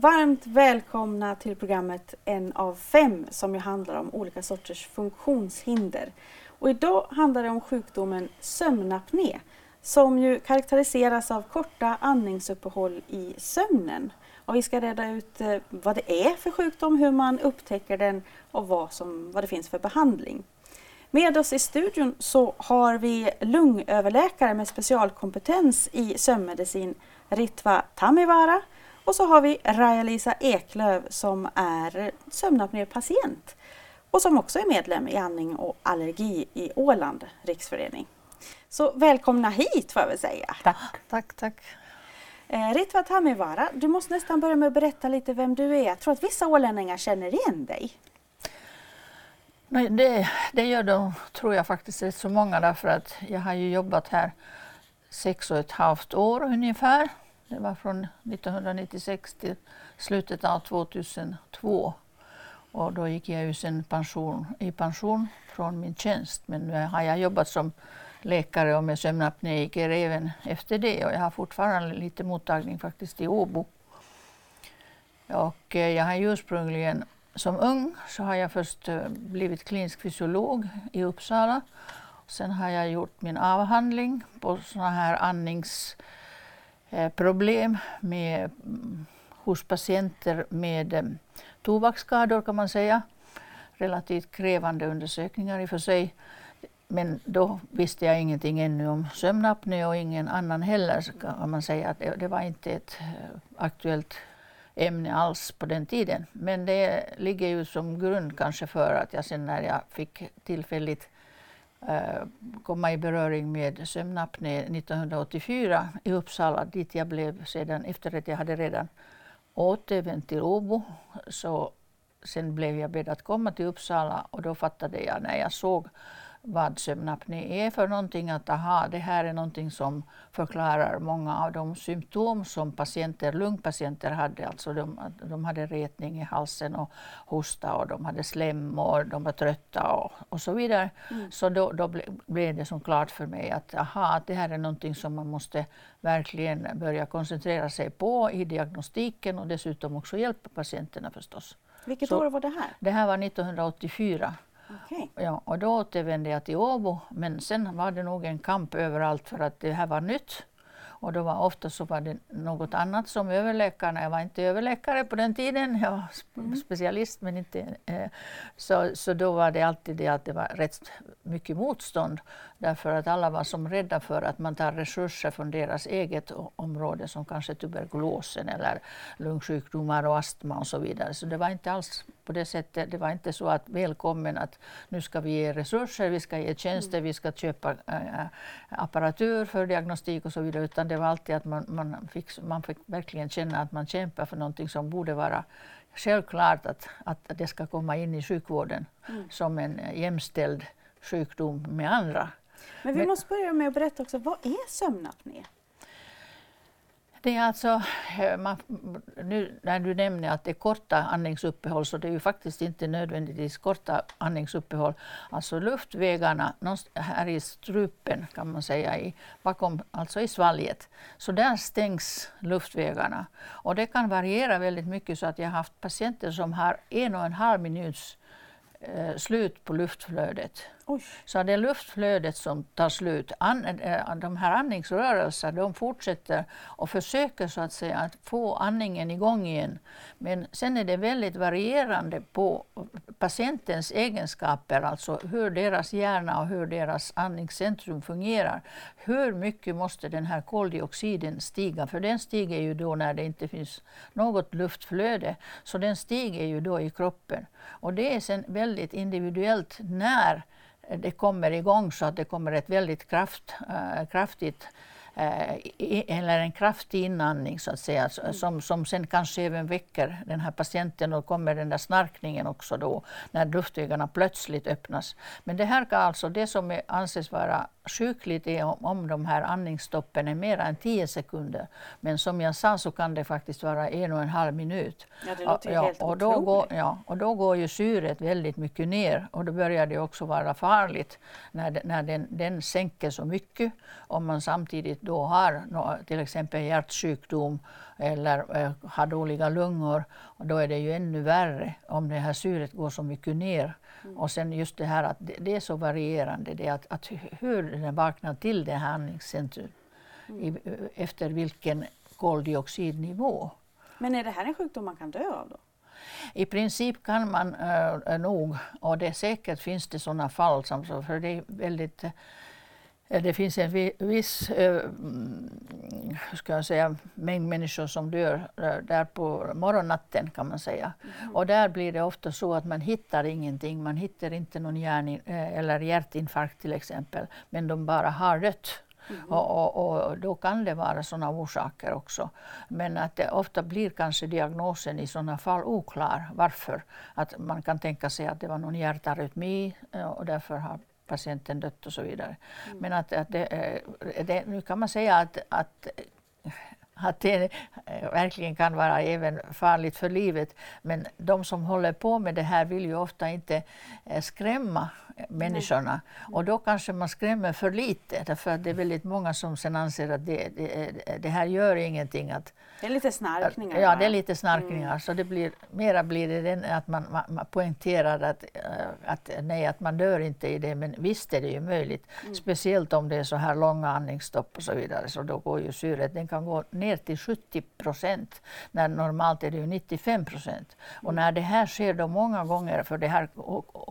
varmt välkomna till programmet En av fem som ju handlar om olika sorters funktionshinder. Och idag handlar det om sjukdomen sömnapné som ju karaktäriseras av korta andningsuppehåll i sömnen. Och vi ska reda ut eh, vad det är för sjukdom, hur man upptäcker den och vad, som, vad det finns för behandling. Med oss i studion så har vi lungöverläkare med specialkompetens i sömnmedicin, Ritva Tamivara. Och så har vi Raja-Lisa Eklöv som är sömnapnépatient och som också är medlem i andning och allergi i Åland riksförening. Så välkomna hit får jag väl säga. Tack, tack, tack. Eh, Ritva Tamivara, du måste nästan börja med att berätta lite vem du är. Jag tror att vissa ålänningar känner igen dig. Nej, det, det gör de, tror jag faktiskt, rätt så många därför att jag har ju jobbat här sex och ett halvt år ungefär. Det var från 1996 till slutet av 2002. Och då gick jag ju sen pension, i pension från min tjänst. Men nu har jag jobbat som läkare och med sömnapneiker även efter det och jag har fortfarande lite mottagning faktiskt i Åbo. Och eh, jag har ursprungligen som ung så har jag först eh, blivit klinisk fysiolog i Uppsala. Sen har jag gjort min avhandling på sådana här andnings... Eh, problem med, mm, hos patienter med eh, tobaksskador kan man säga. Relativt krävande undersökningar i och för sig. Men då visste jag ingenting ännu om sömnapné och ingen annan heller kan man säga att det, var inte ett eh, aktuellt ämne alls på den tiden. Men det ligger ju som grund kanske för att jag sen när jag fick tillfälligt Eh, komma i beröring med sömnapné 1984 i Uppsala dit jag blev sedan efter att jag hade redan återvänt till Åbo. Så sen blev jag bedd att komma till Uppsala och då fattade jag när jag såg vad sömnapné är för någonting. Att aha, det här är någonting som förklarar många av de symptom som patienter, lungpatienter hade. Alltså de, de hade retning i halsen och hosta och de hade slem och de var trötta och, och så vidare. Mm. Så då, då ble, blev det som klart för mig att aha, att det här är någonting som man måste verkligen börja koncentrera sig på i diagnostiken och dessutom också hjälpa patienterna förstås. Vilket så, år var det här? Det här var 1984. Okay. Ja, och då återvände jag till Åbo, men sen var det nog en kamp överallt för att det här var nytt. Och då var ofta så var det något annat som överläkare. Jag var inte överläkare på den tiden, jag var mm. specialist men inte... Eh, så, så då var det alltid det att det var rätt mycket motstånd. Därför att alla var som rädda för att man tar resurser från deras eget område som kanske tuberkulosen eller lungsjukdomar och astma och så vidare. Så det var inte alls på det sättet. Det var inte så att välkommen att nu ska vi ge resurser, vi ska ge tjänster, mm. vi ska köpa äh, apparatur för diagnostik och så vidare. Utan det var alltid att man, man, fick, man fick verkligen känna att man kämpar för någonting som borde vara självklart att, att det ska komma in i sjukvården mm. som en jämställd sjukdom med andra. Men vi Men, måste börja med att berätta också, vad är sömnapné? Det är alltså, eh, man, nu när du nämner att det är korta andningsuppehåll så det är ju faktiskt inte nödvändigtvis korta andningsuppehåll. Alltså luftvägarna här i strupen kan man säga, i, bakom, alltså i svalget. Så där stängs luftvägarna. Och det kan variera väldigt mycket så att jag har haft patienter som har en och en halv minuts eh, slut på luftflödet. Oj. Så det är luftflödet som tar slut. An, eh, de här andningsrörelserna de fortsätter och försöker så att säga att få andningen igång igen. Men sen är det väldigt varierande på patientens egenskaper, alltså hur deras hjärna och hur deras andningscentrum fungerar. Hur mycket måste den här koldioxiden stiga? För den stiger ju då när det inte finns något luftflöde. Så den stiger ju då i kroppen. Och det är sen väldigt individuellt när det kommer igång så att det kommer ett väldigt kraft, äh, kraftigt äh, eller en kraftig inandning så att säga, mm. som, som sen kanske även väcker den här patienten och kommer den där snarkningen också då när luftvägarna plötsligt öppnas. Men det här kan alltså, det som anses vara sjukligt är om, om de här andningsstoppen är mer än 10 sekunder. Men som jag sa så kan det faktiskt vara en och en halv minut. Ja, det låter ju ja, helt och då otroligt. går, ja, och då går ju syret väldigt mycket ner och då börjar det också vara farligt när, det, när den, den sänker så mycket. Om man samtidigt då har till exempel hjärtsjukdom eller eh, har dåliga lungor. Och då är det ju ännu värre om det här syret går så mycket ner. Mm. Och sen just det här att det, det, är så varierande, det att, att hur den vaknar till det här andningscentrum mm. i, efter vilken koldioxidnivå. Men är det här en sjukdom man kan dö av då? I princip kan man äh, nog, och det säkert finns det sådana fall, som, för det är väldigt det finns en viss äh, ska jag säga, mängd människor som dör där på morgonnatten kan man säga. Mm. Och där blir det ofta så att man hittar ingenting. Man hittar inte någon hjärn eller hjärtinfarkt till exempel, men de bara har dött. Mm. Och, och, och, då kan det vara sådana orsaker också. Men att det ofta blir kanske diagnosen i sådana fall oklar. Varför? Att man kan tänka sig att det var någon hjärtarytmi eh, och därför har patienten dött och så vidare. Mm. Men att, att det, eh, det, nu kan man säga att, att att det eh, verkligen kan vara även farligt för livet. Men de som håller på med det här vill ju ofta inte skrämma människorna. Mm. Och då kanske man skrämmer för lite därför att det är väldigt många som sen anser att det, det, det här gör ingenting. Att, det är lite snarkningar. Ja, det är lite snarkningar. Mm. Så det blir, mera blir det den att man, man, man, poängterar att, eh, att, nej, att man dör inte i det, men visst är det ju möjligt. Mm. Speciellt om det är så här långa andningsstopp och så vidare, så då går ju syret, den kan gå ner till 70 procent, när normalt är det ju 95 procent. Och när det här sker då många gånger, för det här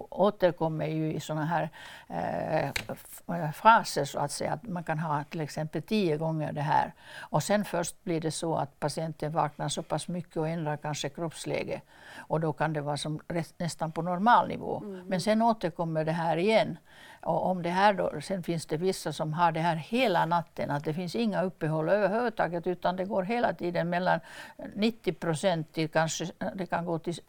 återkommer ju i sådana här eh, faser så att säga, att man kan ha till exempel tio gånger det här. Och sen först blir det så att patienten vaknar så pass mycket och ändrar kanske kroppsläge. Och då kan det vara som nästan på normal nivå. Mm. Men sen återkommer det här igen. Och om det här då, sen finns det vissa som har det här hela natten, att det finns inga uppehåll överhuvudtaget utan det går hela tiden mellan 90 procent till kanske, det kan gå till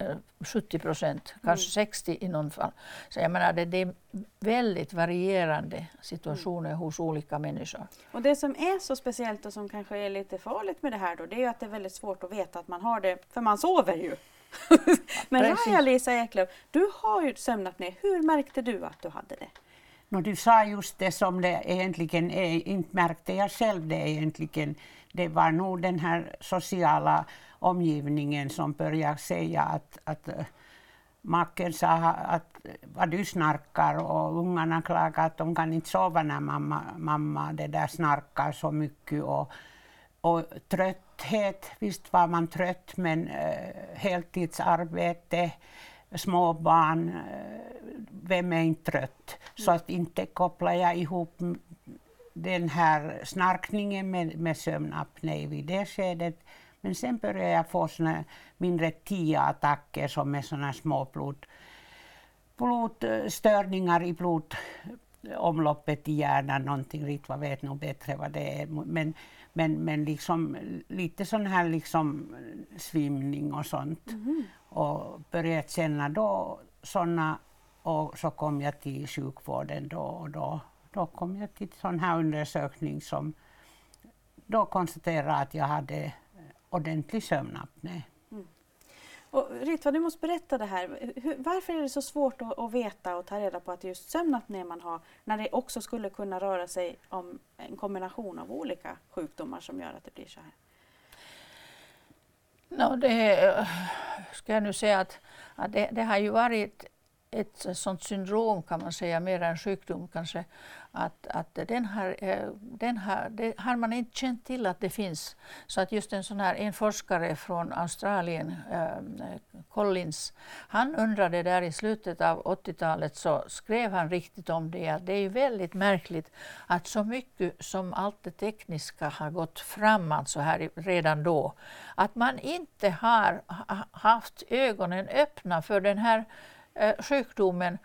70 eh, procent, kanske mm. 60 i någon fall. Så jag menar det, det är väldigt varierande situationer mm. hos olika människor. Och det som är så speciellt och som kanske är lite farligt med det här då, det är att det är väldigt svårt att veta att man har det, för man sover ju. Men Raja Lisa Eklöf, du har ju sömnapné. Hur märkte du att du hade det? No, du sa just det som det egentligen är, inte märkte jag själv det egentligen. Det var nog den här sociala omgivningen som började säga att, att eh, maken sa att vad du snarkar och ungarna klagade att de kan inte sova när mamma, mamma det där snarkar så mycket. Och, och trötthet, visst var man trött men uh, heltidsarbete små barn, eh, vem är inte trött? Så att inte kopplar jag ihop den här snarkningen med, med sömnapné vid det skedet. Men sen börjar jag få såna mindre TIA-attacker som är såna små blod, blodstörningar i blodomloppet i hjärnan. Någonting Ritva vet nog bättre vad det är. Men, men, men liksom, lite sån här liksom svimning och sånt. Mm och började känna då sådana och så kom jag till sjukvården då och då, då kom jag till sån här undersökning som då konstaterade att jag hade ordentlig sömnapné. Och Ritva, du måste berätta det här. Hur, varför är det så svårt att, att, veta och ta reda på att just sömnapné man har när det också skulle kunna röra sig om en kombination av olika sjukdomar som gör att det blir så här? No, det ska jag nu säga att, att det, det, har ju varit ett sånt syndrom kan man säga, mer än sjukdom kanske, att, att den, har, eh, den har, det har man inte känt till att det finns. Så att just en sån här en forskare från Australien, eh, Collins, han undrade där i slutet av 80-talet så skrev han riktigt om det att det är väldigt märkligt att så mycket som allt det tekniska har gått fram alltså här redan då, att man inte har haft ögonen öppna för den här eh, sjukdomen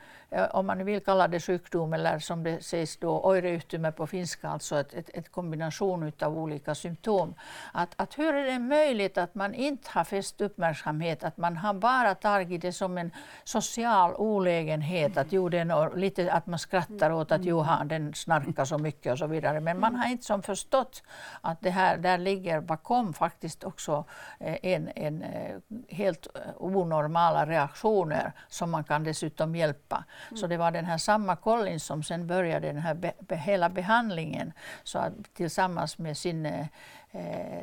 om man vill kalla det sjukdom eller som det sägs då oireyhtymä på finska, alltså ett, ett, ett kombination av olika symptom. Att, att hur är det möjligt att man inte har fäst uppmärksamhet, att man har bara tagit det som en social olägenhet, att, jo, det är lite, att man skrattar åt att jo, den snarkar så mycket och så vidare. Men man har inte som förstått att det här, där ligger bakom faktiskt också eh, en, en eh, helt onormala reaktioner som man kan dessutom hjälpa. Mm. Så det var den här samma Collins som sen började den här be, be, hela behandlingen så att, tillsammans med sin eh,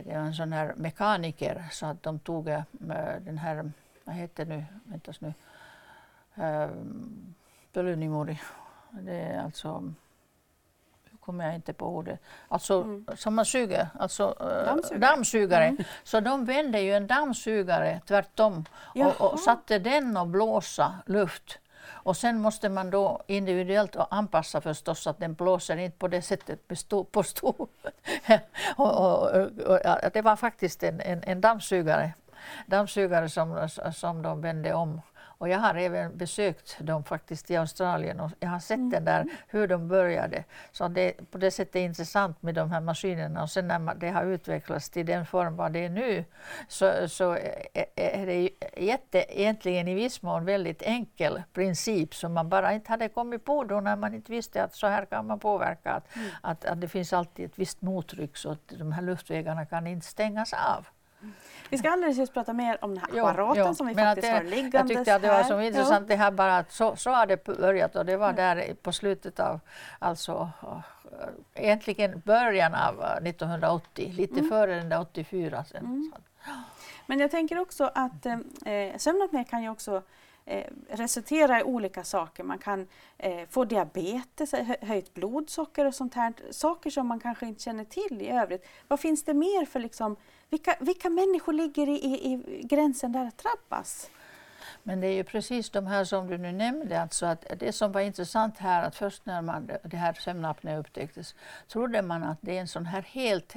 det var en sån här mekaniker så att de tog eh, den här, vad heter nu, väntas nu, eh, Pölynimori. Det är alltså kommer jag inte på ordet, alltså mm. som man suger, alltså eh, dammsugare. dammsugare. Mm. Så de vände ju en dammsugare tvärtom och, och, satte den och blåsa luft. Och sen måste man då individuellt anpassa förstås så att den blåser inte på det sättet på stol. och, och, och, det var faktiskt en, en, en dammsugare, dammsugare som, som de vände om och jag har även besökt dem faktiskt i Australien och jag har sett mm. den där, hur de började. Så det, på det sättet är det intressant med de här maskinerna och sen när det har utvecklats till den form vad det är nu så, så är det jätte, egentligen i viss mån väldigt enkel princip som man bara inte hade kommit på då när man inte visste att så här kan man påverka. Att, mm. att, att det finns alltid ett visst mottryck så att de här luftvägarna kan inte stängas av. Vi ska alldeles just prata mer om den här apparaten jo, som vi faktiskt det, har liggandes Jag tyckte att det var så intressant det här bara att så, så har det börjat och det var där på slutet av, alltså egentligen början av 1980, eh, lite mm. före den där 84 sen. Mm. Men jag tänker också att eh, eh sömnapné kan ju också eh, resultera i olika saker. Man kan eh, få diabetes, höjt blodsocker och sånt här. Saker som man kanske inte känner till i övrigt. Vad finns det mer för liksom, vilka, vilka människor ligger i, i, i gränsen där att drabbas? Men det är ju precis de här som du nu nämnde, alltså att det som var intressant här att först när man, det här sömnapné upptäcktes trodde man att det är en sån här helt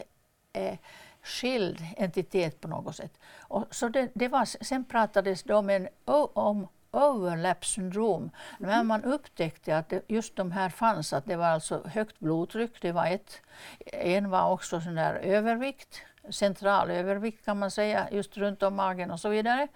eh, skild entitet på något sätt. Och så det, det var, sen pratades det om, en, om overlap syndrom. Mm. När man upptäckte att det, just de här fanns, att det var alltså högt blodtryck, det var ett. En var också sån där övervikt central övervikt kan man säga, just runt om magen och så vidare.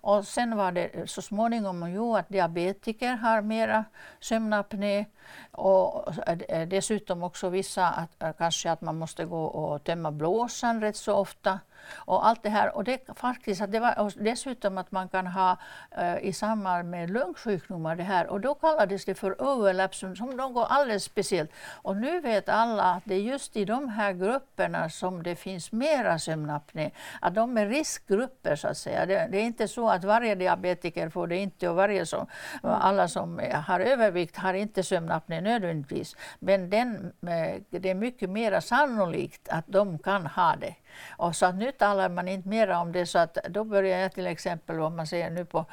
Och sen var det eh, så småningom ju att diabetiker har mera sömnapné och eh, eh, dessutom också vissa att, kanske att man måste gå och tömma blåsan rätt så ofta och allt det här. Och det, faktiskt, att det var, och dessutom att man kan ha eh, i samband med lungsjukdomar det här och då kallades det för överlapp som, som de går alldeles speciellt. Och nu vet alla att det är just i de här grupperna som det finns mera sömnapné, att de är riskgrupper så att säga. Det, det är inte så att varje diabetiker får det inte och varje som, alla som har övervikt har inte sömnapné nödvändigtvis. Men den, eh, det är mycket mer sannolikt att de kan ha det. Och så att nu talar man inte mer om det så att då börjar jag till exempel om man säger nu på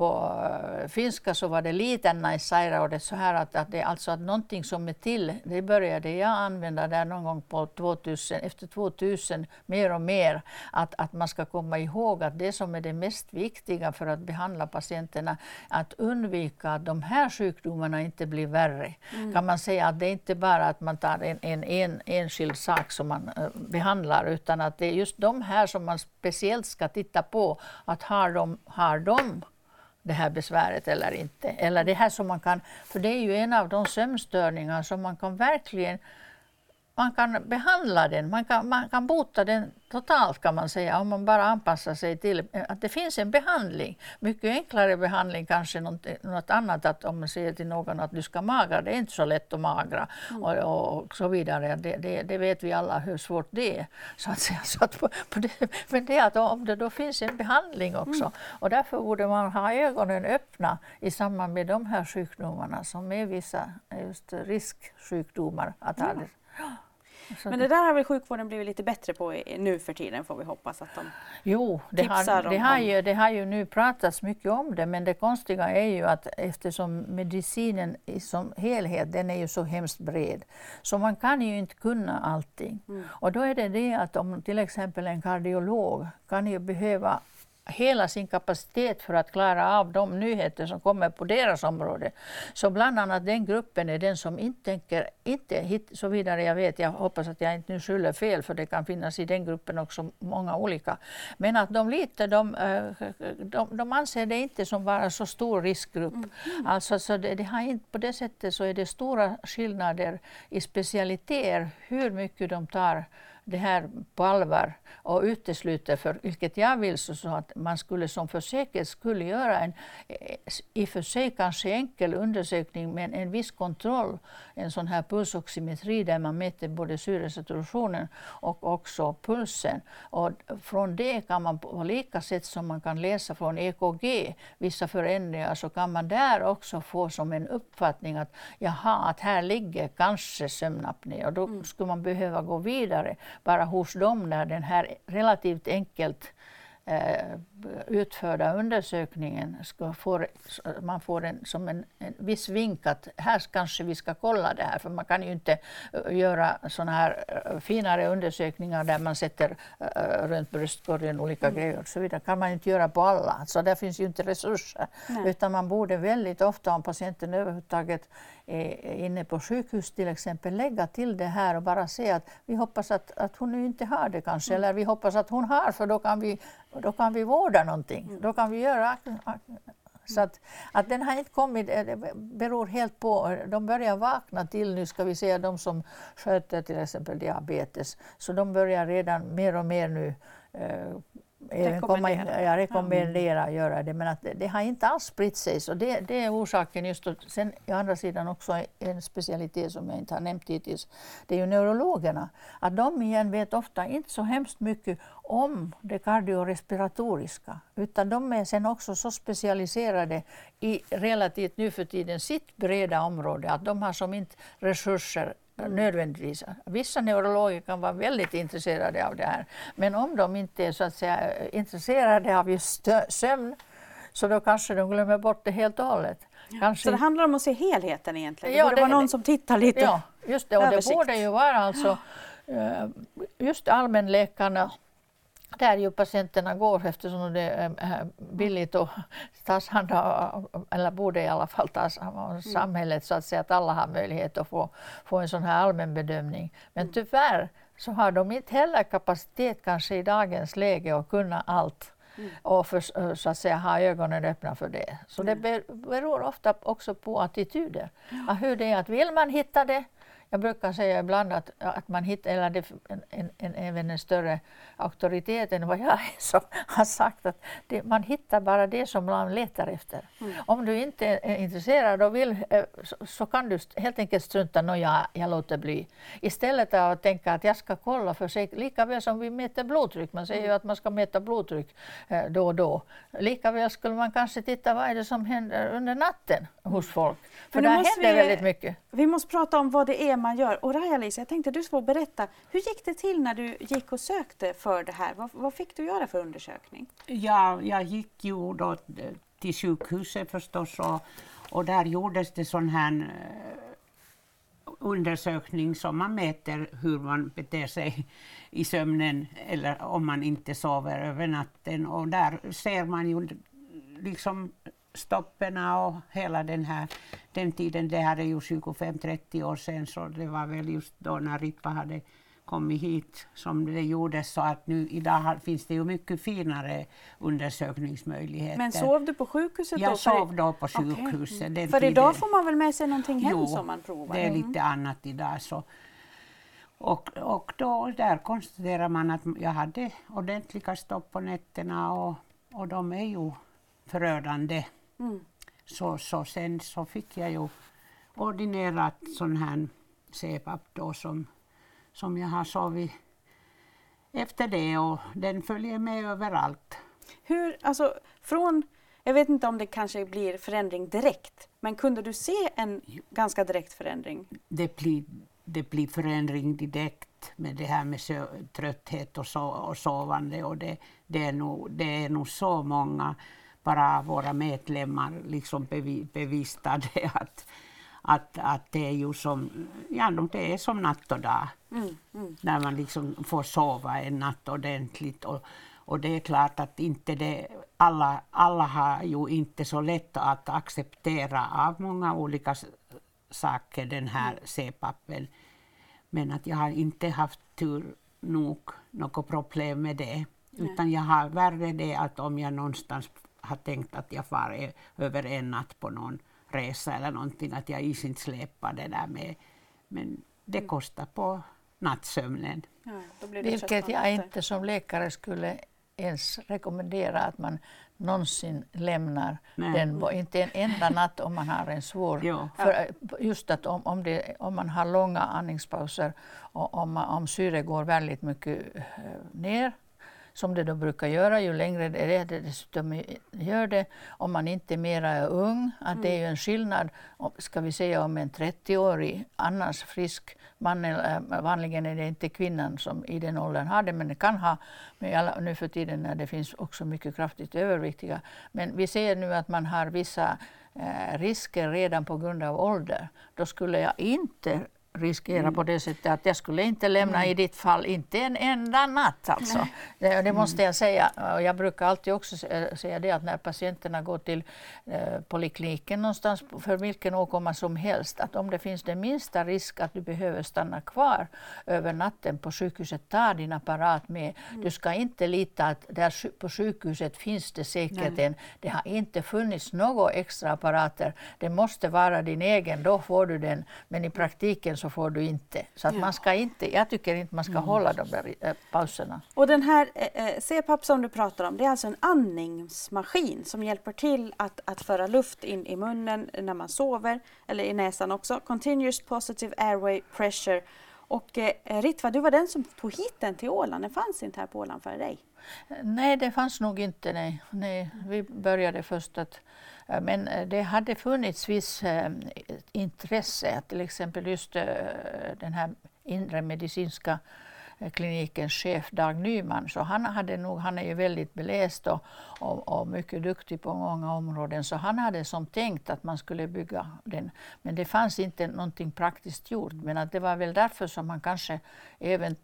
på eh, finska så var det liitännäissairaudet så här att, att det är alltså att någonting som är till, det började jag använda där någon gång på 2000, efter 2000 mer och mer, att, att man ska komma ihåg att det som är det mest viktiga för att behandla patienterna, att undvika att de här sjukdomarna inte blir värre. Mm. Kan man säga att det är inte bara att man tar en, en, en enskild sak som man uh, behandlar, utan att det är just de här som man speciellt ska titta på, att har de, har de det här besväret eller inte. Eller det här som man kan, för det är ju en av de sömnstörningar som man kan verkligen man kan behandla den, man kan, man kan bota den totalt kan man säga om man bara anpassar sig till att det finns en behandling. Mycket enklare behandling kanske något, något annat att om man säger till någon att du ska magra, det är inte så lätt att magra mm. och, och, så vidare. Det, det, det, vet vi alla hur svårt det är. Så att säga. Så att på, på det, men det är att om det då finns en behandling också mm. och därför borde man ha ögonen öppna i samband med de här sjukdomarna som är vissa just risksjukdomar att ha det. Men det där har väl sjukvården blivit lite bättre på nu för tiden får vi hoppas att de Jo, det har, det, har ju, det har ju nu pratats mycket om det men det konstiga är ju att eftersom medicinen som helhet den är ju så hemskt bred så man kan ju inte kunna allting. Mm. Och då är det det att om till exempel en kardiolog kan ju behöva hela sin kapacitet för att klara av de nyheter som kommer på deras område. Så bland annat den gruppen är den som inte tänker, inte hit, så vidare jag vet, jag hoppas att jag inte nu skyller fel för det kan finnas i den gruppen också många olika. Men att de lite, de, eh, de, de anser det inte som vara så stor riskgrupp. Mm. Alltså, så det, det, har inte, på det sättet så är det stora skillnader i specialiteter hur mycket de tar det här på allvar och utesluter, för vilket jag vill, så, att man skulle som för säkerhets skull göra en eh, i och för sig kanske enkel undersökning men en viss kontroll, en sån här pulsoximetri där man mäter både syresaturationen och också pulsen. Och från det kan man på lika sätt som man kan läsa från EKG vissa förändringar så kan man där också få som en uppfattning att jaha, att här ligger kanske sömnapné och då mm. skulle man behöva gå vidare bara hos dem där den här relativt enkelt eh, utförda undersökningen ska få, man får en, som en, en viss vink att här kanske vi ska kolla det här, för man kan ju inte uh, göra sådana här uh, finare undersökningar där man sätter uh, runt bröstkorgen olika mm. grejer och så vidare. kan man inte göra på alla, så där finns ju inte resurser. Nej. Utan man borde väldigt ofta, om patienten överhuvudtaget inne på sjukhus till exempel, lägga till det här och bara säga att vi hoppas att, att hon nu inte har det kanske, mm. eller vi hoppas att hon har, för då kan vi, då kan vi vårda vårda någonting. Mm. Då kan vi göra... Så att, att den har inte kommit, eh, det beror helt på, de börjar vakna till nu ska vi säga de som sköter till exempel diabetes, så de börjar redan mer och mer nu eh, in, jag rekommenderar att göra det, men att det, det, har inte alls spritt sig. Så det, det är orsaken just då. Sen å andra sidan också en specialitet som jag inte har nämnt hittills, det är ju neurologerna. Att de igen vet ofta inte så hemskt mycket om det kardiorespiratoriska, utan de är sen också så specialiserade i relativt nu för tiden sitt breda område att de har som inte resurser Mm. Nödvändigtvis. Vissa neurologer kan vara väldigt intresserade av det här, men om de inte är så att säga, intresserade av just sömn så då kanske de glömmer bort det helt och hållet. Kanske... Så det handlar om att se helheten egentligen? Ja, det borde vara någon som tittar lite Ja, just det. Och översikt. det borde ju vara alltså eh, just allmänläkarna där ju patienterna går eftersom det är billigt och tas hand om, eller borde i alla fall tas av mm. samhället så att säga att alla har möjlighet att få, få en sån här allmän bedömning. Men mm. tyvärr så har de inte heller kapacitet kanske i dagens läge att kunna allt mm. och för, så att säga ha ögonen öppna för det. Så det beror ofta också på attityder. Hur det är att vill man hitta det jag brukar säga ibland att, att man hittar, eller det, en, en, en, även en större auktoritet än vad jag är, som har sagt att det, man hittar bara det som man letar efter. Mm. Om du inte är intresserad och vill eh, så, så kan du helt enkelt strunta och jag, jag låter bli. Istället för att tänka att jag ska kolla för sig, lika väl som vi mäter blodtryck, man säger ju mm. att man ska mäta blodtryck eh, då och då. Lika väl skulle man kanske titta vad är det som händer under natten hos folk. För där händer vi, väldigt mycket. Vi måste prata om vad det är man gör. Och Raja-Lisa, jag tänkte du skulle berätta, hur gick det till när du gick och sökte för det här? Vad, vad fick du göra för undersökning? Ja, jag gick ju då eh, till sjukhuset förstås och, och där gjordes det sån här eh, undersökning som man mäter hur man beter sig i sömnen eller om man inte sover över natten. Och där ser man ju liksom stopperna och hela den här den tiden, det här är ju 25-30 år sedan, så det var väl just då när Rippa hade kommit hit som det gjordes så att nu idag finns det ju mycket finare undersökningsmöjligheter. Men sov du på sjukhuset Jag då? sov då på sjukhuset. Okay. För idag får man väl med sig någonting hem jo, som man provar? det är lite mm. annat idag. Så. Och, och då, där konstaterar man att jag hade ordentliga stopp på nätterna och, och de är ju förödande. Mm. Så, så sen så fick jag ju ordinerat sån här CPAP då som, som jag har sovit efter det och den följer med överallt. Hur, alltså från, jag vet inte om det kanske blir förändring direkt, men kunde du se en ganska direkt förändring? Det blir, det blir förändring direkt med det här med trötthet och, so, och sovande och det, det, är nog, det är nog så många bara våra medlemmar liksom bevistade att, att, att det är ju som, ja, det är som natt och dag. Mm, mm. När man liksom får sova en natt ordentligt. Och, och det är klart att inte det, alla, alla har ju inte så lätt att acceptera av många olika saker den här mm. C-pappen. Men att jag har inte haft tur nog något problem med det. Utan jag har värre det att om jag någonstans har tänkt att jag far över en natt på någon resa eller någonting, att jag is inte släpar det där med. Men det mm. kostar på nattsömnen. då blir det Vilket jag inte som läkare skulle ens rekommendera att man någonsin lämnar Nej. den, inte en enda natt om man har en svår... Ja. För eh, just att om, om, det, om man har långa andningspauser och om, om syre går väldigt mycket eh, ner som det då brukar göra, ju längre det är det dessutom gör det. Om man inte mera är ung, att det är ju en skillnad, om- ska vi säga om en 30-årig annars frisk man, eller, äh, vanligen är det inte kvinnan som i den åldern har det, men det kan ha, men alla, nu för tiden när det finns också mycket kraftigt överviktiga. Men vi ser nu att man har vissa eh, risker redan på grund av ålder. Då skulle jag inte riskera på det sättet att jag skulle inte lämna i ditt fall, inte en enda natt alltså. Det, det måste jag säga. Och jag brukar alltid också sä- säga det att när patienterna går till eh, polikliniken någonstans för vilken åkomma som helst, att om det finns den minsta risk att du behöver stanna kvar över natten på sjukhuset, ta din apparat med. Du ska inte lita att där på sjukhuset finns det säkert en. Det har inte funnits några extra apparater. Det måste vara din egen, då får du den. Men i praktiken så får du inte. Så att man ska inte, jag tycker inte man ska hålla de där eh, pauserna. Och den här eh, eh, CPAP som du pratar om, det är alltså en andningsmaskin som hjälper till att, att föra luft in i munnen när man sover, eller i näsan också. Continuous positive airway pressure. Och eh, Ritva, du var den som tog hit den till Åland. Den fanns inte här på Åland före dig. Nej, det fanns nog inte. Nej. Nej, vi började först att... Eh, men eh, det hade funnits viss eh, intresse, till exempel just den här inre medicinska klinikens chef Dag Nyman, så han, hade nog, han är ju väldigt beläst och, och, och mycket duktig på många områden, så han hade som tänkt att man skulle bygga den. Men det fanns inte någonting praktiskt gjort, men att det var väl därför som han kanske även,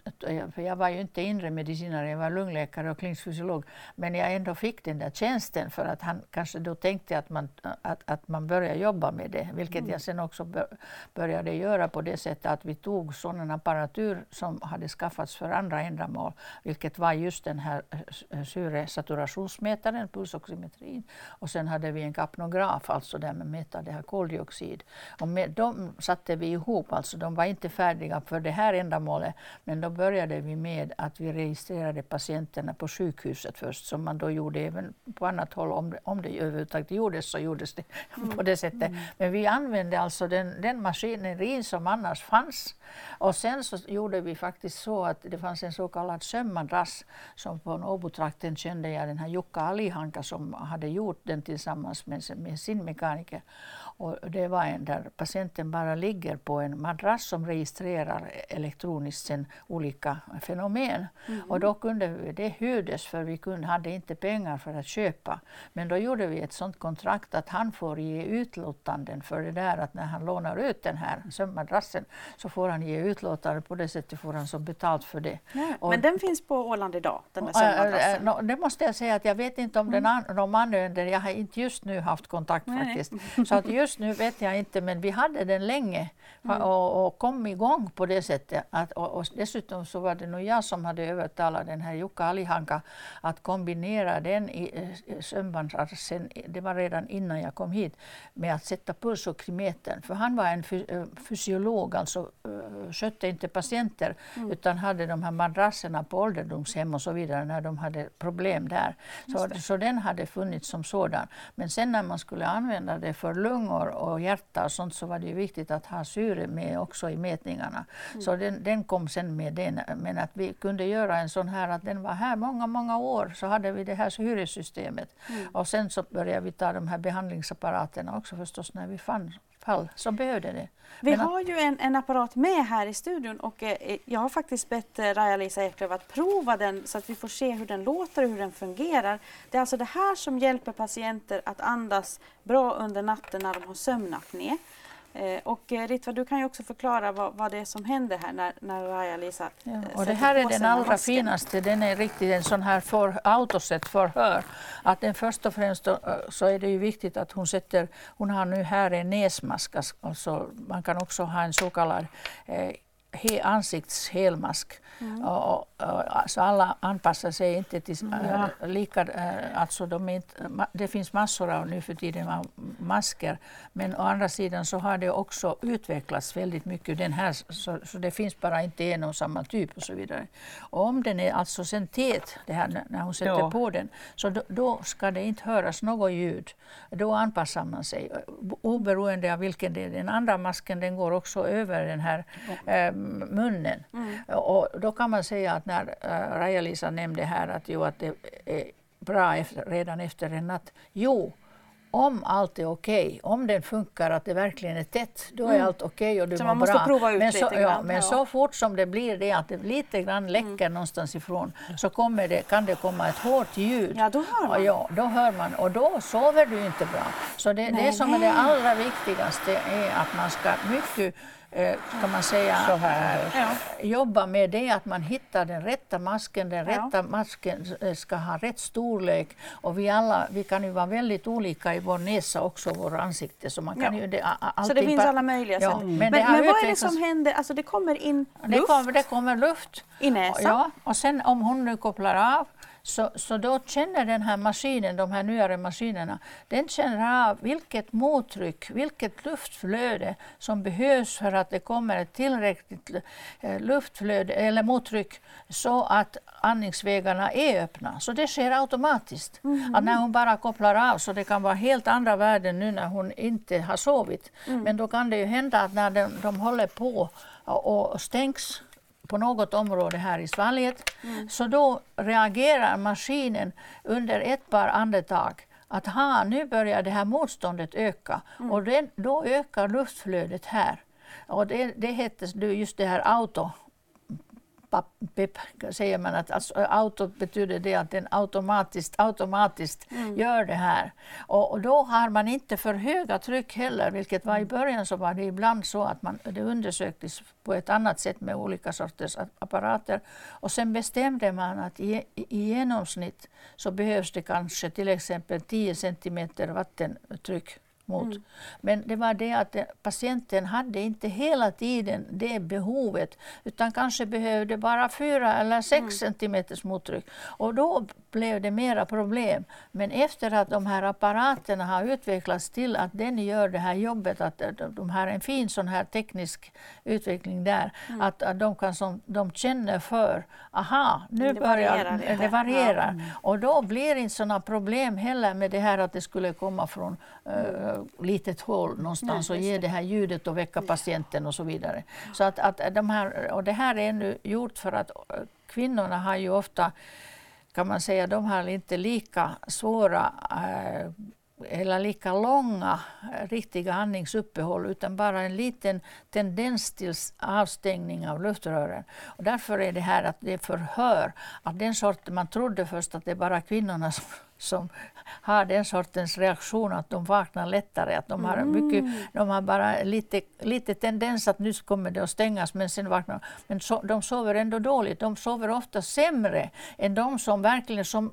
för jag var ju inte inre medicinare, jag var lungläkare och klinisk fysiolog, men jag ändå fick den där tjänsten för att han kanske då tänkte att man, att, att man börjar jobba med det, vilket jag sen också bör, började göra på det sättet att vi tog sådan apparatur som hade skaffats för andra ändamål, vilket var just den här eh, syresaturationsmätaren, pulsoximetrin, och sen hade vi en kapnograf, alltså där man mäter det här koldioxid. Och med dem satte vi ihop, alltså de var inte färdiga för det här ändamålet, men då började vi med att vi registrerade patienterna på sjukhuset först, som man då gjorde även på annat håll. Om det, om det överhuvudtaget gjordes så gjordes det på det sättet. Men vi använde alltså den, den maskinerin som annars fanns. Och sen så gjorde vi faktiskt så att det fanns en så kallad sömmadrass som på Åbotrakten kände jag den här Jukka Alihanka som hade gjort den tillsammans med, med sin mekaniker. Och det var en där patienten bara ligger på en madrass som registrerar elektroniskt sen olika fenomen. Och då kunde det hyrdes för vi kunde, hade inte pengar för att köpa. Men då gjorde vi ett sådant kontrakt att han får ge utlåtanden för det där att när han lånar ut den här sömnmadrassen så får han ge utlåtande på det sättet får han så betalt för det. Och- Men den finns på Åland idag, den där Äh, äh, sömnmadrassen. nå, det måste jag säga att jag vet inte om den an, de använder, jag har inte just nu haft kontakt Nej, nej. faktiskt. Så att just nu vet jag inte, men vi hade den länge och, och kom igång på det sättet. Att, och, och dessutom så var det nog jag som hade övertalat den här Jukka Alihanka att kombinera den i eh, sömnbandsarsen, det var redan innan jag kom hit, med att sätta pulsoximetern. För han var en eh, fysiolog, alltså eh, skötte inte patienter utan hade de här madrasserna på ålderdomshem och så vidare när de hade problem där. Så, så den hade funnits som sådan. Men sen när man skulle använda det för lungor och hjärta och sånt så var det ju viktigt att ha syre med också i mätningarna. Så den, den kom sen med den. Men att vi kunde göra en sån här att den var här många, många år så hade vi det här syresystemet. Och sen så började vi ta de här behandlingsapparaterna också förstås när vi fann fall så behövde det. Vi Men att- har ju en, en apparat med här i studion och eh, jag har faktiskt bett eh, Raja-Lisa Eklöf att prova den så att vi får se hur den låter och hur den fungerar. Det är alltså det här som hjälper patienter att andas bra under natten när de har sömnapné. Eh, och eh, Ritva, du kan ju också förklara vad, vad det är som händer här när, när Raja-Lisa Ja, eh, och det här är den allra masken. finaste, den är riktigt en sån här för, autosett förhör. Att den först och främst då, så är det ju viktigt att hon sätter, hon har nu här en näsmask, alltså man kan också ha en så kallad eh, he, ansiktshelmask. Mm. Och, och, och, så alla anpassar sig inte till mm. äh, lika, äh, alltså de inte, det finns massor av nu för tiden av masker, men å andra sidan så har det också utvecklats väldigt mycket, den här, så, så det finns bara inte en och samma typ och så vidare. Och om den är alltså sentet, det här, när hon sätter ja. på den, så då, då, ska det inte höras något ljud. Då anpassar man sig, oberoende av vilken det är. Den andra masken den går också över den här äh, munnen. Mm. Och då kan man säga att när äh, Raja-Lisa nämnde här att, jo, att det är bra efter, redan efter en natt. Jo, om allt är okej, okay, om den funkar, att det verkligen är tätt, då är mm. allt okej okay och du så mår man måste bra. prova ut men så, lite ja, men så fort som det blir det att det lite grann mm. läcker mm. någonstans ifrån så kommer det, kan det komma ett hårt ljud. Ja, då hör man. Och, ja, då hör man och då sover du inte bra. Så det, det som är det allra viktigaste är att man ska mycket kan man säga, ja. jobba med det att man hittar den rätta masken. Den ja. rätta masken eh, ska ha rätt storlek och vi alla vi kan ju vara väldigt olika i vår näsa också, vår ansikte. Så, man kan ja. ju, det, så det finns alla möjliga sätt. Mm. Men, men, men vad är det som händer? Alltså det kommer in luft? Det kommer, det kommer luft. I näsan? Ja, och sen om hon nu kopplar av så, så då känner den här maskinen, de här nyare maskinerna, den känner av vilket mottryck, vilket luftflöde som behövs för att det kommer ett tillräckligt eh, luftflöde eller mottryck så att andningsvägarna är öppna. Så det sker automatiskt. Mm. Att när hon bara kopplar av, så det kan vara helt andra värden nu när hon inte har sovit. Mm. Men då kan det ju hända att när de, de håller på och stängs på något område här i svalget, mm. så då reagerar maskinen under ett par andetag att ha, nu börjar det här motståndet öka mm. och det, då ökar luftflödet här. Och det, det heter just det här auto PEP säger man att alltså, auto betyder det att den automatiskt, automatiskt mm. gör det här. Och, och, då har man inte för höga tryck heller, vilket var i mm. början så var det ibland så att man, det undersöktes på ett annat sätt med olika sorters apparater. Och sen bestämde man att i, i genomsnitt så behövs det kanske till exempel 10 centimeter vattentryck mot. Mm. Men det var det att patienten hade inte hela tiden det behovet utan kanske behövde bara fyra eller sex mm. centimeters mottryck. Och då blev det mera problem. Men efter att de här apparaterna har utvecklats till att den gör det här jobbet, att de har en fin sån här teknisk utveckling där, mm. att, att de, kan som, de känner för, aha, nu det börjar varierar det. varierar. Ja. Mm. Och då blir inte sådana problem heller med det här att det skulle komma från litet hål någonstans Nej, och ge det här ljudet och väcka patienten och så vidare. Så att, att de här, och det här är nu gjort för att eh, kvinnorna har ju ofta kan man säga, de har inte lika svåra äh, eller lika långa äh, riktiga andningsuppehåll utan bara en liten tendens till avstängning av luftrören. Och därför är det här att det förhör, att den sorten, man trodde först att det är bara kvinnorna som, som har den sortens reaktion att de vaknar lättare, att de har, mycket, mm. de har bara lite, lite tendens att nu kommer det att stängas men sen vaknar Men so, de sover ändå dåligt, de sover ofta sämre än de som verkligen som,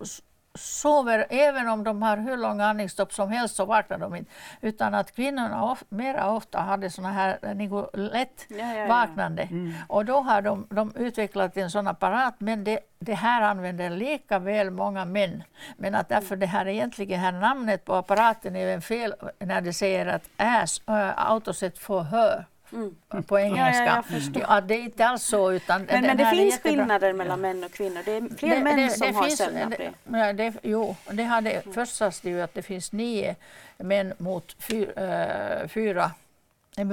sover, även om de har hur långa andningsstopp som helst så vaknar de inte. Utan att kvinnorna of, mera ofta hade såna här liksom, lätt ja, ja, ja. vaknande. Mm. Och då har de, de utvecklat en sån apparat men det, det här använder lika väl många män. Men att därför det här egentligen här namnet på apparaten är fel när det säger att ass, äh, autoset förhör. Mm. på engelska. Ja, ja, ja, det är inte alls så. Utan men, men det finns skillnader mellan män och kvinnor. Det är fler det, män det, som det har sömnapné. Det, det, jo, det hade, mm. först sades det ju att det finns nio män mot fyra, äh, fyra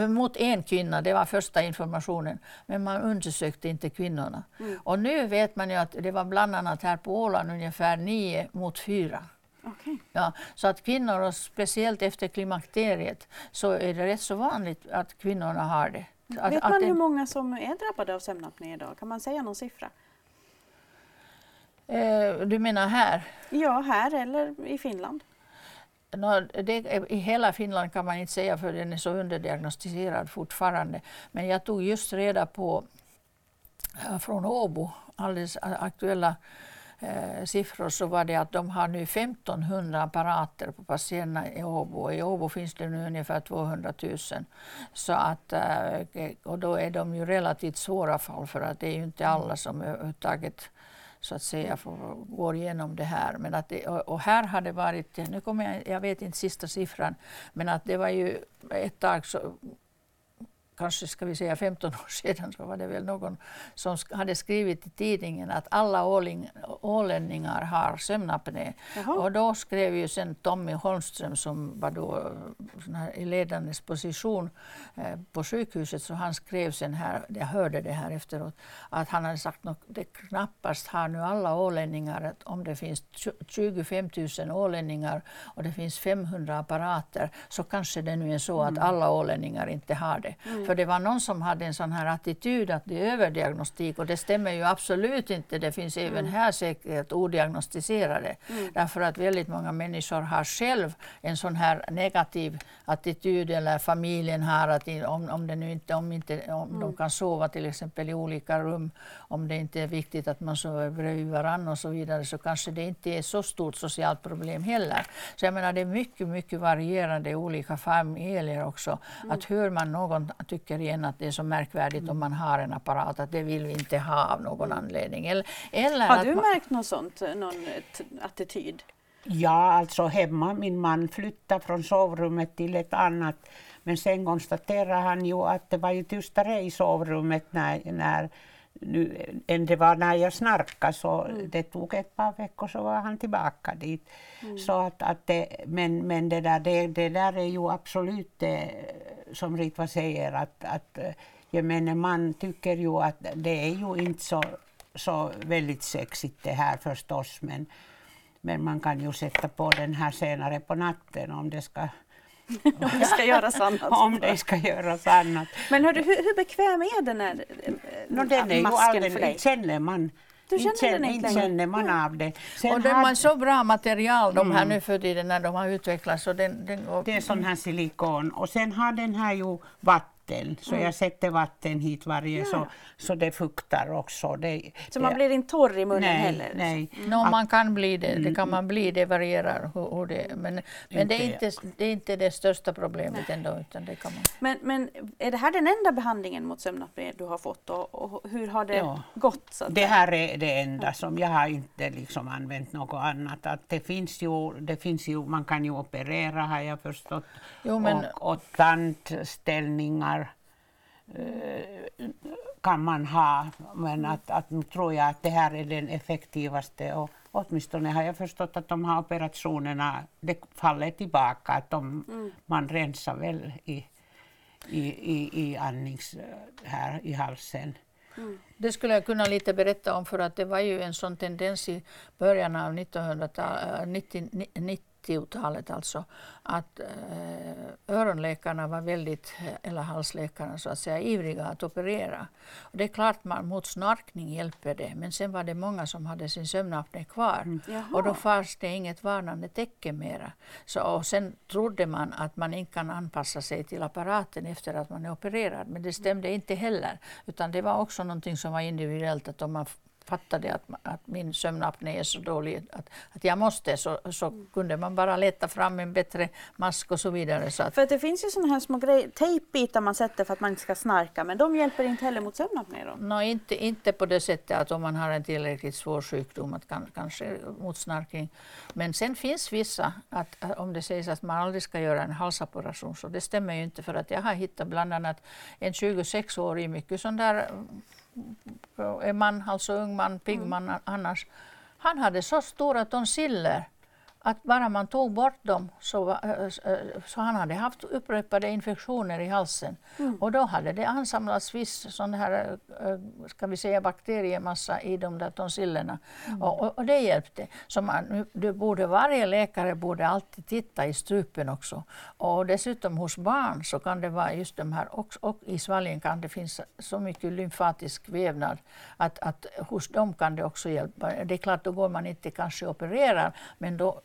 mot en kvinna, det var första informationen, men man undersökte inte kvinnorna. Mm. Och nu vet man ju att det var bland annat här på Åland ungefär nio mot fyra. Okay. Ja, så att kvinnor, och speciellt efter klimakteriet, så är det rätt så vanligt att kvinnorna har det. Att, Vet man att hur många som är drabbade av sömnapné idag? Kan man säga någon siffra? Eh, du menar här? Ja, här eller i Finland. No, det, I hela Finland kan man inte säga för den är så underdiagnostiserad fortfarande. Men jag tog just reda på från Åbo, alldeles aktuella eh, siffror så var det att de har nu 1500 apparater på patienterna i Åbo. I Åbo finns det nu ungefär 200 000. Så att, eh, och då är de ju relativt svåra fall för att det är ju inte alla som överhuvudtaget så att säga får, går igenom det här. Men att det, och, och, här har det varit, nu kommer jag, jag vet inte sista siffran, men att det var ju ett tag så kanske ska vi säga 15 år sedan så var det väl någon som hade skrivit i tidningen att alla åling, ålänningar har sömnapné. Och då skrev ju sen Tommy Holmström som var då i ledande position eh, på sjukhuset så han skrev sen här, jag hörde det här efteråt, att han hade sagt att det knappast har nu alla ålänningar, att om det finns 25 000 ålänningar och det finns 500 apparater så kanske det nu är så att mm. alla ålänningar inte har det. Mm. För det var någon som hade en sån här attityd att det är överdiagnostik och det stämmer ju absolut inte. Det finns även mm. här säkert odiagnostiserade. Mm. Därför att väldigt många människor har själv en sån här negativ attityd eller familjen har att om, om, det nu inte, om, inte, om mm. de kan sova till exempel i olika rum, om det inte är viktigt att man sover bredvid varandra och så vidare så kanske det inte är så stort socialt problem heller. Så jag menar det är mycket, mycket varierande i olika familjer också. Mm. Att hör man någon tycker igen att det är så märkvärdigt mm. om man har en apparat, att det vill vi inte ha av någon mm. anledning. Eller, eller har du man... märkt något sånt, någon attityd? Ja, alltså hemma. Min man flyttade från sovrummet till ett annat. Men sen konstaterade han ju att det var ju tystare i sovrummet när, när nu, än det var när jag snarkade. Så mm. det tog ett par veckor så var han tillbaka dit. Mm. Så att, att det, men men det, där, det, det där är ju absolut det som Ritva säger att, att gemene man tycker ju att det är ju inte så, så väldigt sexigt det här förstås men, men man kan ju sätta på den här senare på natten om det ska om det ska göras annat. om det ska göras annat. Men hördu, hur, hur bekväm är den här no, den är masken ju för dig? Känner man du känner inte, den inte känner man av det. Sen och de har så bra material de här mm. nu för tiden när de har utvecklats. Och den, den, och, det är sån här silikon. Och sen har den här ju vatten vatten. Så mm. jag sätter vatten hit varje ja. så, så det fuktar också. Det, så det, man blir inte torr i munnen nej, heller? Nej. Mm. No, man kan bli det, det kan man bli, det varierar hur, hur det Men, men det, är inte, det är inte det största problemet nej. ändå. Utan det kan man. Men, men är det här den enda behandlingen mot sömnapné du har fått och, och hur har det ja. gått? Så det här är det enda som jag har inte liksom använt något annat. Att det, finns ju, det finns ju, man kan ju operera har jag förstått jo, men... och, och tandställningar kan man ha. Men att, att nu tror jag att det här är den effektivaste och åtminstone har jag förstått att de här operationerna det faller tillbaka, att de, mm. man rensar väl i, i, i, i andnings här i halsen. Mm. Det skulle jag kunna lite berätta om för att det var ju en sån tendens i början av 1990 90-talet alltså, att eh, öronläkarna var väldigt, eller halsläkarna så att säga, ivriga att operera. Och det är klart man, mot snarkning hjälper det, men sen var det många som hade sin sömnapné kvar. Mm. Och då fanns det inget varnande tecken mera. Så, och sen trodde man att man inte kan anpassa sig till apparaten efter att man är opererad, men det stämde inte heller. Utan det var också någonting som var individuellt, att om man fattade att, att min sömnapné är så dålig att, att jag måste så, så kunde man bara leta fram en bättre mask och så vidare. Så att... För att det finns ju sådana här små grejer, tejpbitar man sätter för att man inte ska snarka men de hjälper inte heller mot sömnapné då? No, inte, inte på det sättet att om man har en tillräckligt svår sjukdom att kan, kanske mot snarkning. Men sen finns vissa, att, att, om det sägs att man aldrig ska göra en halsoperation så det stämmer ju inte för att jag har hittat bland annat en 26-årig mycket sån där en man, alltså ung man, pigg mm. man annars. Han hade så stora tonsiller att bara man tog bort dem så, så han hade haft upprepade infektioner i halsen. Mm. Och då hade det ansamlats viss sån här, ska vi säga bakteriemassa i de där tonsillerna. Mm. Och, och, och, det hjälpte. Så man, du borde, varje läkare borde alltid titta i strupen också. Och dessutom hos barn så kan det vara just de här, och, och i svalgen kan det finnas så mycket lymfatisk vävnad att, att hos dem kan det också hjälpa. Det är klart, då går man inte kanske opererar, men då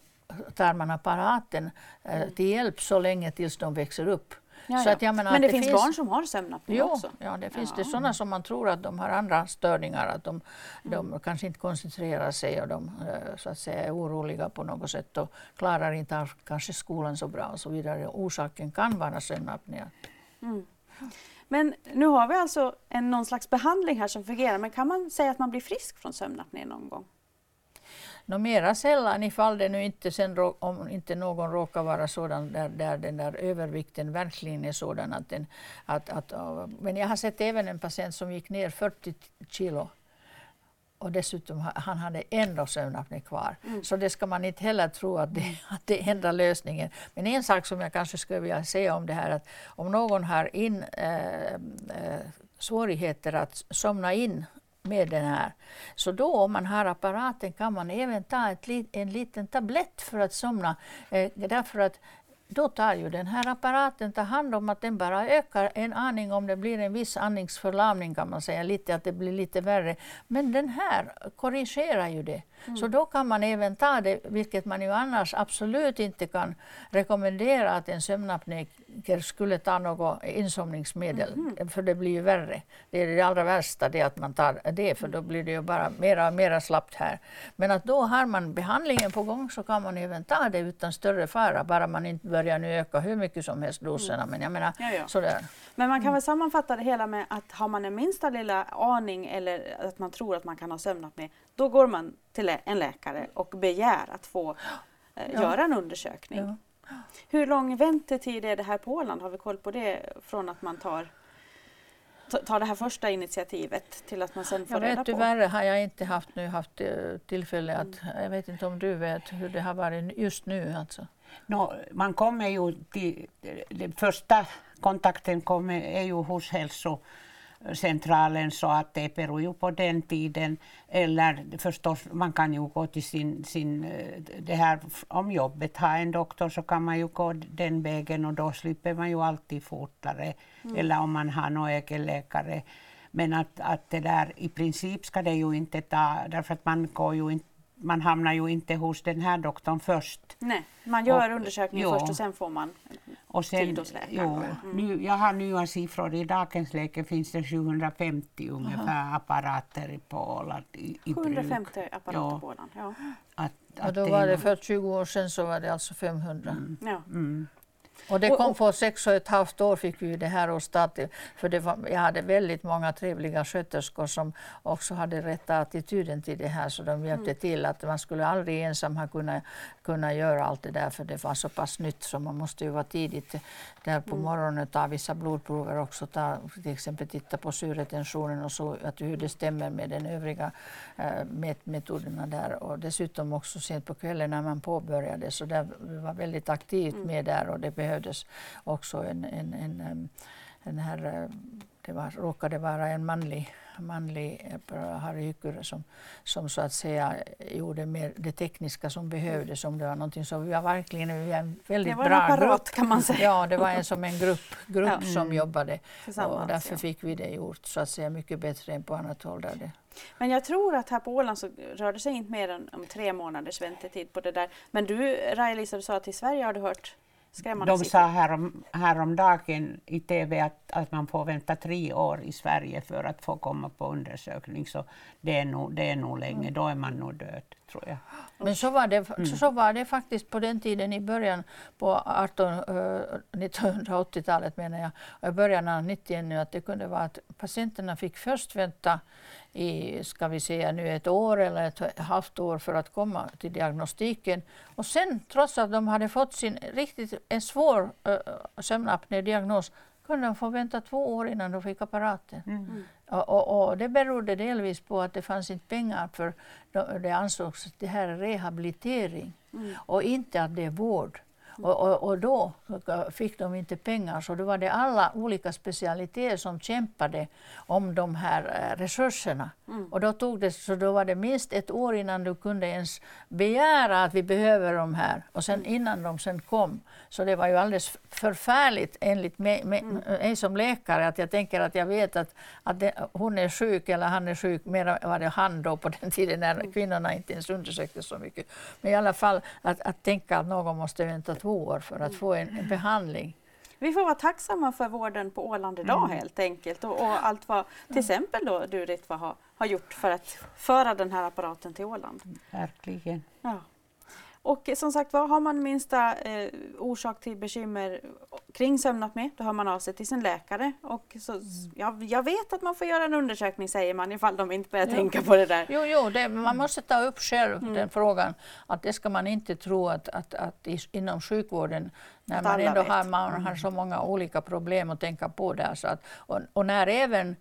tar man apparaten eh, till hjälp så länge tills de växer upp. Ja, Så att jag menar Men att det, finns barn som har sömnapné också? ja, det finns Ja. det sådana som man tror att de har andra störningar, att de, Mm. de kanske inte koncentrerar sig och de eh, så att säga, är oroliga på något sätt och klarar inte av kanske skolan så bra och så vidare. Orsaken kan vara sömnapné. Mm. Men nu har vi alltså en, någon slags behandling här som fungerar, men kan man säga att man blir frisk från sömnapné någon gång? Nå mera sällan ifall det nu inte sen, om inte någon råkar vara sådan där, där den där övervikten verkligen är sådan att den... Att, att, men jag har sett även en patient som gick ner 40 kilo och dessutom ha- han hade ändå sömnapné kvar. Så det ska man inte heller tro att det, att det är enda lösningen. Men en sak som jag kanske skulle vilja säga om det här att om någon har in, eh, eh, svårigheter att somna in med den här. Så då om man har apparaten kan man även ta ett, en liten tablett för att somna. Eh, därför att då tar ju den här apparaten tar hand om att den bara ökar en aning om det blir en viss andningsförlamning kan man säga, lite att det blir lite värre. Men den här korrigerar ju det. Så då kan man även ta det, vilket man ju annars absolut inte kan rekommendera att en sömnapnéker skulle ta något insomningsmedel, för det blir ju värre. Det är det allra värsta, det att man tar det, för då blir det ju bara mera och mera slappt här. Men att då har man behandlingen på gång så kan man även ta det utan större fara, bara man inte börjar nu öka hur mycket som helst doserna. Men jag menar, Ja, ja. sådär. Men man kan väl sammanfatta det hela med att har man en minsta lilla aning eller att man tror att man kan ha sömnapné, då går man till en läkare och begär att få eh, Ja. göra en undersökning. Ja. Hur lång väntetid är det här på Åland? Har vi koll på det från att man tar, ta- tar det här första initiativet till att man sen får Jag reda vet på? tyvärr har jag inte haft, nu haft eh, tillfälle att, jag vet inte om du vet hur det har varit just nu alltså. Nå, man kommer ju till, den första kontakten kommer, är ju hos hälsocentralen så att det beror ju på den tiden. Eller förstås, man kan ju gå till sin, sin eh, det här om jobbet, ha en doktor så kan man ju gå den vägen och då slipper man ju alltid fortare. Eller om man har någon egen läkare. Men att, att det där i princip ska det ju inte ta, därför att man går ju inte man hamnar ju inte hos den här doktorn först. Nej, man gör Och- undersökningen ja. först och sen får man Och sen, jo, Mm. nu, jag har nya siffror. I dagens läge finns det 750 ungefär apparater på Åland i, i bruk. 750 apparater Ja. på Åland. Ja. Att, Och att då är var det för 20 år sedan så var det alltså 500. Ja. Mm. Och det Och- kom och- för sex och ett halvt år fick vi det här hos. För det var, jag hade väldigt många trevliga sköterskor som också hade rätta attityden till det här så de hjälpte till att man skulle aldrig ensam ha kunnat, kunna göra allt det där för det var så pass nytt så man måste ju vara tidigt där på morgonen ta vissa blodprover också, ta, till exempel titta på syretensionen och så att hur det stämmer med den övriga eh, mätmetoderna där. Och dessutom också sent på kvällen när man påbörjade så där vi var väldigt aktivt med där och det behövdes också en, en, en, en här, eh, det var, råkade vara en manlig, manlig eh, Harry Hycker som, som så att säga gjorde mer det tekniska som behövdes om det var någonting så vi var verkligen vi var en väldigt Det var en bra apparat grupp. kan man säga. Ja, det var en som en grupp, grupp Ja. som jobbade Tillsammans, och därför ja. fick vi det gjort så att säga mycket bättre än på annat håll. Där det. Men jag tror att här på Åland så rör det sig inte mer än om tre månaders väntetid på det där. Men du, Raja-Lisa, du sa att i Sverige har du hört skrämmande De siffror. sa härom, häromdagen i TV att, att man får vänta tre år i Sverige för att få komma på undersökning. Så det är nog, det är nog länge, då är man nog död, tror jag. Men så var, det, så var det faktiskt på den tiden i början på 18, eh, 1980-talet menar jag, och i början av 90 nu att det kunde vara att patienterna fick först vänta i, ska vi säga nu ett år eller ett halvt år för att komma till diagnostiken. Och sen trots att de hade fått sin riktigt en svår uh, sömnapné-diagnos kunde de få vänta två år innan de fick apparaten. Mm. Och, och, och det berodde delvis på att det fanns inte pengar för de- det ansågs att det här är rehabilitering och inte att det är vård. Och, och, och då fick de inte pengar. Så då var det alla olika specialiteter som kämpade om de här eh, resurserna. Och då, tog det, så då var det minst ett år innan du kunde ens begära att vi behöver de här. Och sen innan de sen kom. Så det var ju alldeles förfärligt enligt mig, mig, mig som läkare att jag tänker att jag vet att, att det, hon är sjuk eller han är sjuk, mer var det han då på den tiden när kvinnorna inte ens undersöktes så mycket. Men i alla fall att, att tänka att någon måste vänta två år för att få en, en behandling. Vi får vara tacksamma för vården på Åland idag Mm. helt enkelt och, och allt vad till exempel då du Ritva har, har gjort för att föra den här apparaten till Åland. Verkligen. Ja. Och som sagt var, har man minsta eh, orsak till bekymmer kring sömnapné, då hör man av sig till sin läkare. Och så, ja, jag vet att man får göra en undersökning säger man ifall de inte börjar Ja. tänka på det där. Jo, jo det, man måste ta upp själv Mm. den frågan. Att det ska man inte tro att, att, att inom sjukvården, när Att man ändå vet. har, man har så många olika problem att tänka på där. Så att, och, och när även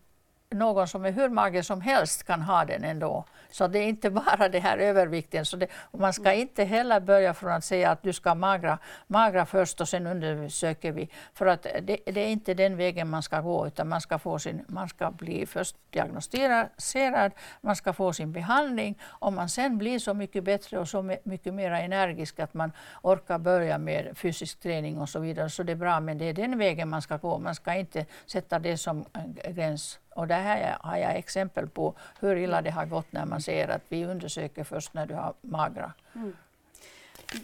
någon som är hur mager som helst kan ha den ändå. Så det är inte bara det här övervikten. Så det, man ska inte heller börja från att säga att du ska magra, magra först och sen undersöker vi. För att det, det är inte den vägen man ska gå utan man ska, få sin, man ska bli först diagnostiserad, man ska få sin behandling. Om man sen blir så mycket bättre och så my- mycket mer energisk att man orkar börja med fysisk träning och så vidare så det är bra. Men det är den vägen man ska gå. Man ska inte sätta det som gräns. Och det här har jag exempel på hur illa det har gått när man säger att vi undersöker först när du har magra.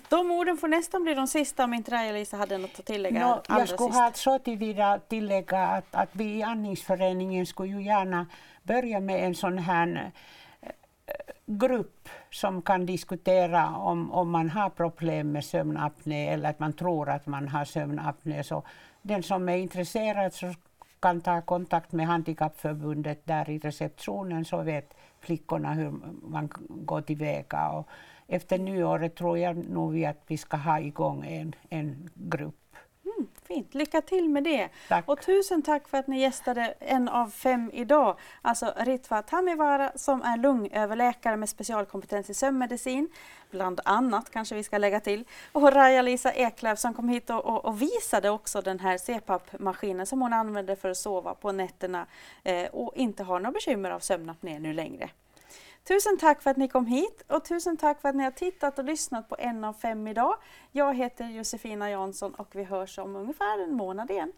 De orden får nästan bli de sista om inte Raja-Lisa hade något att tillägga. Allra jag skulle sist. ha så tillvida tillägga att, att vi i andningsföreningen skulle ju gärna börja med en sån här eh, grupp som kan diskutera om, om man har problem med sömnapné eller att man tror att man har sömnapné. Så den som är intresserad så kan ta kontakt med Handikappförbundet där i receptionen så vet flickorna hur man går tillväga. Och efter nyåret tror jag nog att vi ska ha igång en, en grupp. Fint, lycka till med det. Tack. Och tusen tack för att ni gästade en av fem idag. Alltså Ritva Tamivara som är lungöverläkare med specialkompetens i sömnmedicin. Bland annat kanske vi ska lägga till. Och Raja-Lisa Eklöf som kom hit och, och, och visade också den här CPAP-maskinen som hon använder för att sova på nätterna eh, och inte har några bekymmer av sömnapné nu längre. Tusen tack för att ni kom hit och tusen tack för att ni har tittat och lyssnat på en av fem idag. Jag heter Josefina Jansson och vi hörs om ungefär en månad igen.